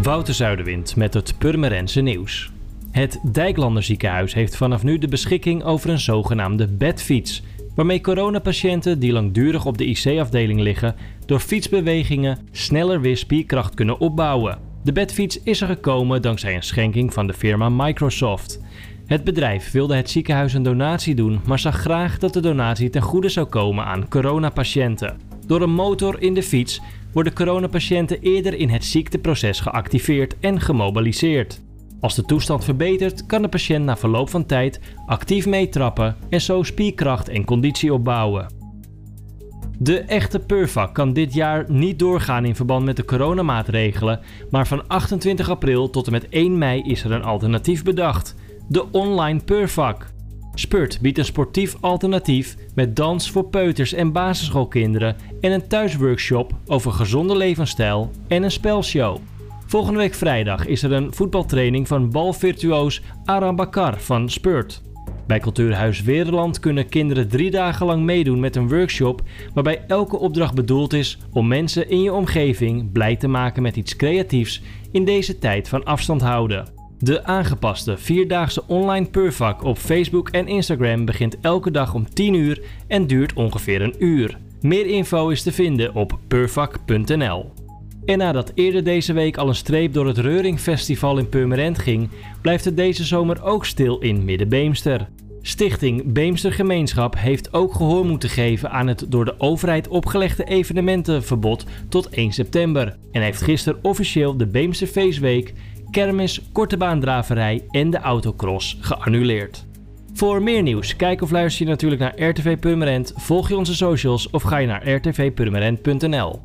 Wouter Zuiderwind met het Purmerense nieuws. Het Dijklander ziekenhuis heeft vanaf nu de beschikking over een zogenaamde bedfiets, waarmee coronapatiënten die langdurig op de IC-afdeling liggen door fietsbewegingen sneller weer spierkracht kunnen opbouwen. De bedfiets is er gekomen dankzij een schenking van de firma Microsoft. Het bedrijf wilde het ziekenhuis een donatie doen, maar zag graag dat de donatie ten goede zou komen aan coronapatiënten. Door een motor in de fiets worden coronapatiënten eerder in het ziekteproces geactiveerd en gemobiliseerd. Als de toestand verbetert, kan de patiënt na verloop van tijd actief meetrappen en zo spierkracht en conditie opbouwen. De echte Purvak kan dit jaar niet doorgaan in verband met de coronamaatregelen, maar van 28 april tot en met 1 mei is er een alternatief bedacht: de online Purvak. Spurt biedt een sportief alternatief met dans voor peuters en basisschoolkinderen en een thuisworkshop over gezonde levensstijl en een spelshow. Volgende week vrijdag is er een voetbaltraining van balvirtuoos Aram Bakar van Spurt. Bij Cultuurhuis Weerland kunnen kinderen drie dagen lang meedoen met een workshop waarbij elke opdracht bedoeld is om mensen in je omgeving blij te maken met iets creatiefs in deze tijd van afstand houden. De aangepaste vierdaagse online Purvak op Facebook en Instagram begint elke dag om 10 uur en duurt ongeveer een uur. Meer info is te vinden op purvak.nl. En nadat eerder deze week al een streep door het Reuring Festival in Purmerend ging, blijft het deze zomer ook stil in Middenbeemster. Stichting Beemster Gemeenschap heeft ook gehoor moeten geven aan het door de overheid opgelegde evenementenverbod tot 1 september en heeft gisteren officieel de Beemster Feestweek kermis, korte baandraverij en de autocross geannuleerd. Voor meer nieuws, kijk of luister je natuurlijk naar RTV Purmerend, volg je onze socials of ga je naar rtvpurmerend.nl.